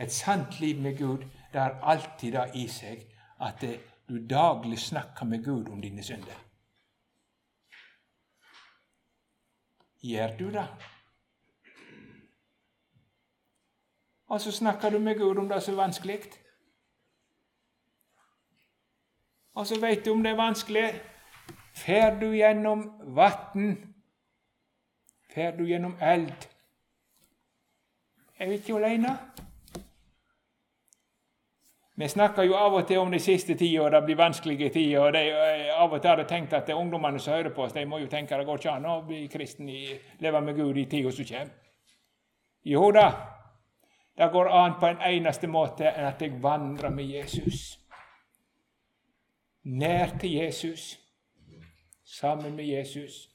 Et sant liv med Gud det har alltid det i seg at du daglig snakker med Gud om dine synder. Gjør du det? Og så snakker du med Gud om det som er vanskelig. Og så veit du om det er vanskelig. Fer du gjennom vann, fer du gjennom eld. Er vi ikke aleine? Vi snakker jo av og til om de siste tida, og det blir vanskelige tider. og de, Av og til har jeg tenkt at ungdommene som hører på oss, de må jo tenke at det går ikke an å bli kristen, i, leve med Gud i tida som kommer. Jo da, det går an på en eneste måte enn at jeg vandrer med Jesus. Nær til Jesus, sammen med Jesus.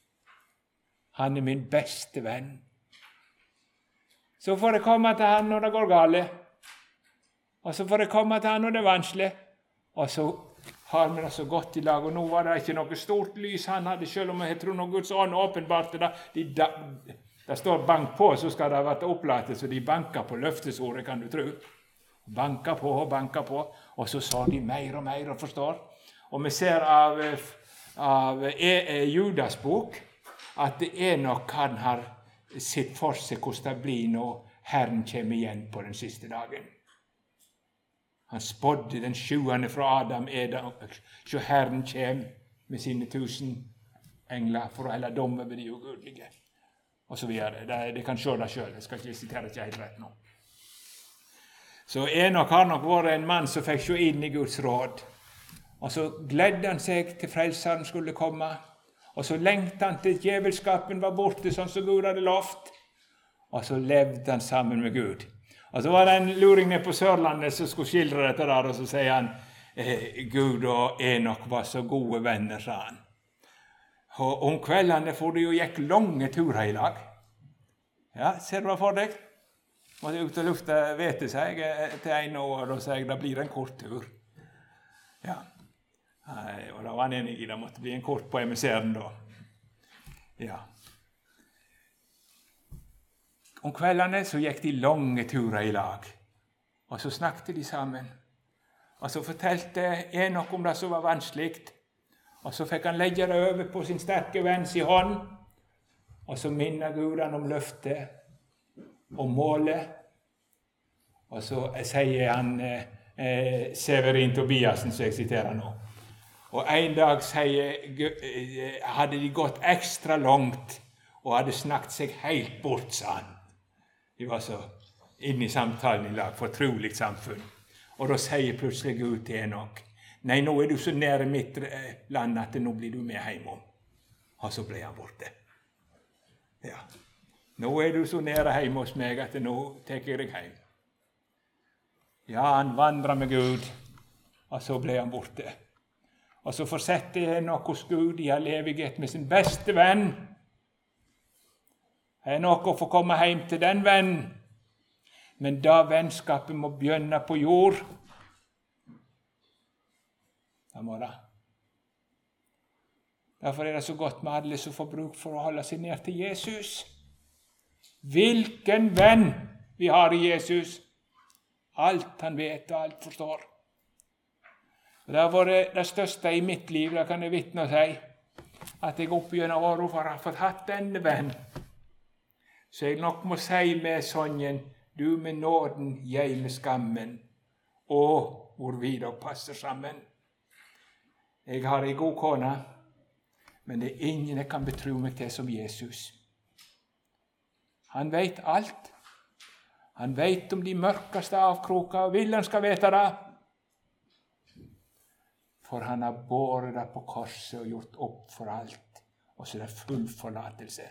Han er min beste venn. Så får jeg komme til han når det går galt. Og så får jeg komme til han når det er vanskelig. Og så har vi det så godt i lag. Og nå var det ikke noe stort lys han hadde, selv om jeg tror noe Guds ånd åpenbarte det. De, det står 'bank på', så skal det bli opplatt, så de banker på løftesordet, kan du tro. Banker på og banker på, og så sa de mer og mer og forstår. Og vi ser av, av e, e, Judas bok at det er nok han har sett for seg hvordan det blir når Herren kommer igjen på den siste dagen. Han spådde den sjuende fra Adam Edam, så Herren kjem med sine tusen engler for å helle dom over de ugudelige. Det, det kan se det sjøl. Jeg skal ikke sitere ikke helt rett nå. Så Enok har nok vært en mann som fikk se inn i Guds råd. Og så gledde han seg til Frelseren skulle komme. Og så lengta han til djevelskapen var borte, sånn som Gud hadde lovt. Og så levde han sammen med Gud. Og Så var det en luring nede på Sørlandet som skulle skildre dette, der, og så sier han eh, Gud og Enok var så gode venner, sa han. Og om kveldene for de jo gikk lange turer i lag. Ja, ser du det for deg? Måtte ut og lufte hvete seg eh, til en år, og sa jeg det blir en kort tur. Ja. Og da var han enig i det måtte bli en kort på emissæren da. Ja. Om kveldene så gikk de lange turer i lag. Og så snakket de sammen. Og så fortalte Enok om det som var vanskelig. Og så fikk han legge det over på sin sterke venns i hånd. Og så minner Gud han om løftet og målet. Og så sier han eh, eh, Severin Tobiassen, som jeg siterer nå. Og en dag sier, eh, hadde de gått ekstra langt og hadde snakket seg helt bort, sa han. De var så inne i samtalen i lag. Fortrolig samfunn. Og da sier plutselig Gud til Enok Nei, nå er du så nære mitt eh, land at nå blir du med hjem. Og så ble han borte. Ja. Nå er du så nære hjemme hos meg at nå tar jeg deg hjem. Ja, han vandra med Gud, og så ble han borte. Og så fortsetter Enok hos Gud i all evighet med sin beste venn. Det er nok å få komme hjem til den vennen, men da vennskapet må begynne på jord Det. Derfor er det så godt med alle som får bruk for å holde seg nær til Jesus. Hvilken venn vi har i Jesus! Alt han vet, og alt forstår. Det har vært det største i mitt liv, det kan jeg vitne og si, at jeg opp gjennom åra har fått hatt denne venn så jeg nok må si med sangen du med nåden, jeg med skammen. Å, hvor vi da passer sammen. Jeg har ei god kone, men det er ingen jeg kan betro meg til som Jesus. Han veit alt. Han veit om de mørkeste avkroker, og vil han skal vite det. For han har båret det på korset og gjort opp for alt, og så er det full forlatelse.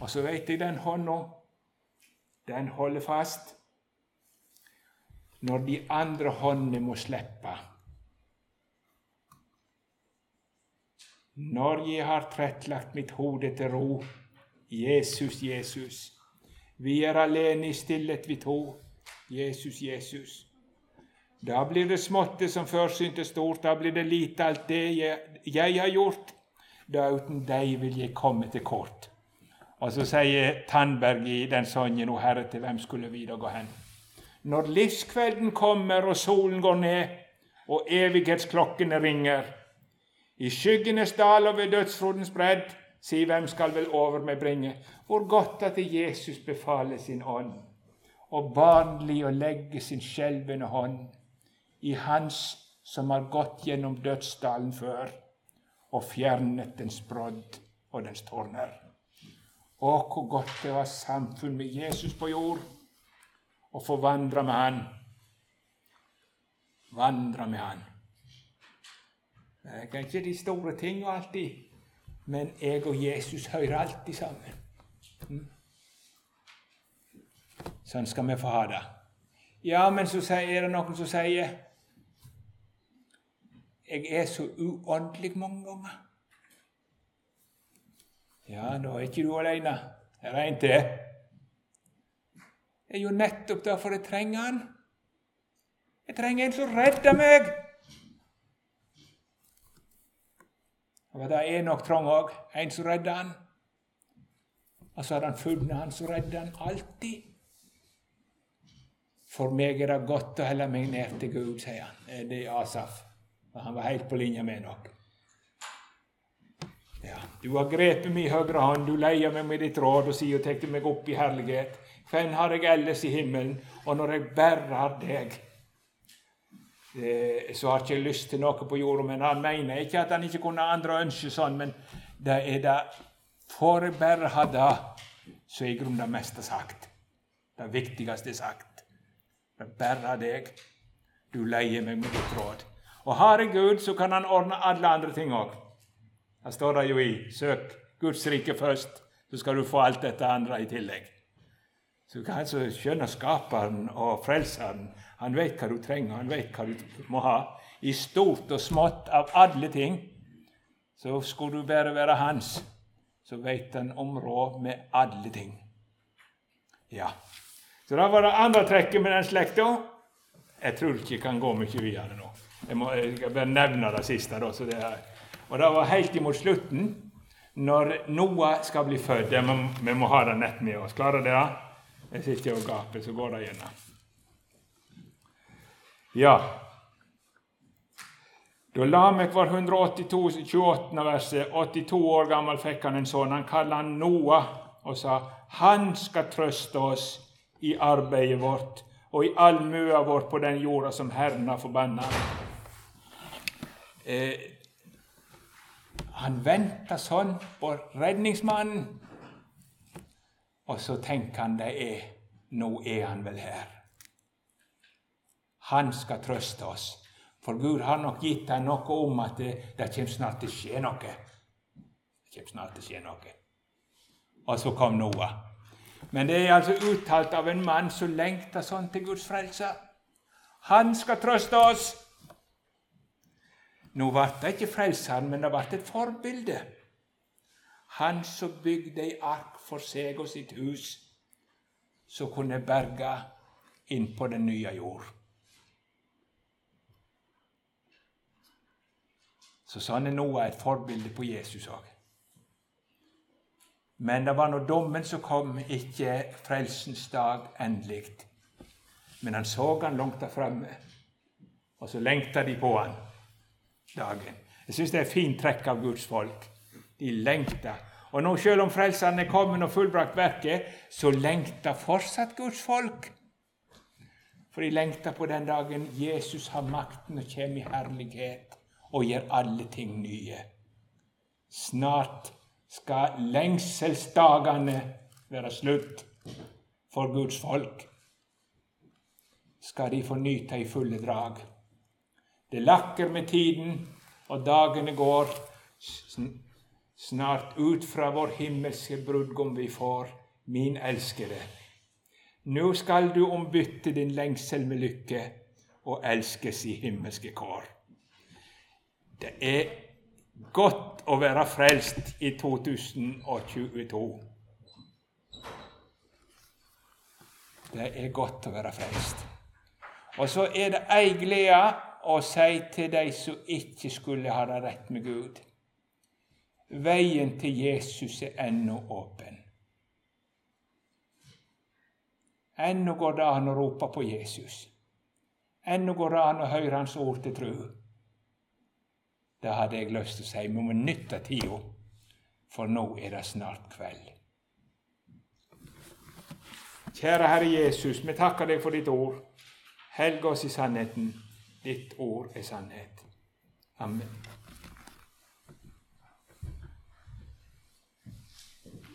Og så veit jeg den hånda, den holder fast når de andre håndene må slippe. Når jeg har trettlagt mitt hode til ro, Jesus, Jesus. Vi er alene i stillhet, vi to. Jesus, Jesus. Da blir det småtte som før syntes stort, da blir det lite alt det jeg, jeg har gjort. Da uten deg vil jeg komme til kort. Og så sier Tandberg i den sangen, O Herre, til hvem skulle vi da gå hen? Når livskvelden kommer og solen går ned, og evighetsklokkene ringer, i skyggenes dal og ved dødsfrodens bredd, si hvem skal vel over meg bringe? Hvor godt at Jesus befaler sin ånd, og barnlig å legge sin skjelvende hånd i Hans som har gått gjennom dødsdalen før og fjernet dens brodd og dens tårner. Å, hvor godt det var samfunn med Jesus på jord, og få vandre med Han. Vandre med Han. Det er ikke de store tingene alltid, men jeg og Jesus hører alltid sammen. Mm. Sånn skal vi få ha det. Ja, men så er det noen som sier jeg er så uåndelig mange ganger. Ja, da er ikke du alene. Her er en til. Det er jo nettopp derfor jeg trenger han. Jeg trenger en som redder meg. Og Det er nok trang òg. En som redda han. Og så hadde han funnet han som redda han alltid. For meg er det godt å holde meg nær til Gud, sier han. Det er Asaf. Han var helt på linje med Enok. Ja, du har grepet min høyre hånd, du leier meg med ditt råd og sier og tar meg opp i herlighet. Hvem har jeg ellers i himmelen? Og når jeg bare har deg, eh, så har ikke lyst til noe på jorda. Men han mener ikke at han ikke kunne andre ønske sånn, men det er det jeg det, er i grunnen det meste sagt. Det viktigste sagt. sagt. er bare deg. Du leier meg med ditt råd. Og har jeg Gud, så kan han ordne alle andre ting òg. Det står det jo i 'Søk Guds rike først', så skal du få alt dette andre i tillegg. Så hva altså skjønne Skaperen og Frelseren. Han vet hva du trenger, han vet hva du må ha. I stort og smått av alle ting. Så skulle du bare være hans, så vet han om råd med alle ting. Ja. Så da var det andre trekket med den slekta. Jeg tror ikke jeg kan gå mye videre nå. Jeg må jeg bare nevne det siste. Da, det og det var helt imot slutten, når Noah skal bli født. Ja, vi må ha det nett med oss. Klarer dere det? Jeg sitter og gaper, så går det gjennom. Ja. Da Lamek var 182, 28. verset, 82 år gammel, fikk han en sønn. Han kalte han Noah og sa han skal trøste oss i arbeidet vårt og i allmua vår på den jorda som Herren har forbanna eh, Han venta sånn på redningsmannen, og så tenker han det er Nå er han vel her. Han skal trøste oss. For Gud har nok gitt ham noe om at det, det kommer snart til å skje noe. Det kommer snart til å skje noe. Og så kom Noah. Men det er altså uttalt av en mann som lengter sånn til Guds frelse. Han skal trøste oss. Nå ble det ikke Frelseren, men det ble et forbilde. Han som bygde ei ark for seg og sitt hus, som kunne berge inn på den nye jord. Så sånn er Noah et forbilde på Jesus òg. Men det var nå dommen som kom, ikke frelsens dag endelig. Men han så han langt der fremme, og så lengta de på han dagen. Jeg syns det er fint trekk av Guds folk. De lengter. Og nå, selv om Frelseren er kommet og fullbrakt verket, så lengter fortsatt Guds folk. For de lengter på den dagen Jesus har makten og kommer i herlighet og gjør alle ting nye. Snart skal lengselsdagene være slutt for Guds folk. Skal de få nyte i fulle drag. Det lakker med tiden, og dagene går. Snart ut fra vår himmelske brudgom vi får, min elskede. Nå skal du ombytte din lengsel med lykke og elskes i himmelske kår. Det er godt å være frelst i 2022. Det er godt å være frelst. Og så er det ei glede å si til de som ikke skulle ha det rett med Gud. Veien til Jesus er ennå åpen. Ennå går det an å rope på Jesus. Ennå går det an å høre Hans ord til tru. Det hadde jeg lyst til å si. Vi må nytte tida, for nå er det snart kveld. Kjære Herre Jesus, vi takker deg for ditt ord. Helg oss i sannheten. Ditt ord er sannhet. Amen.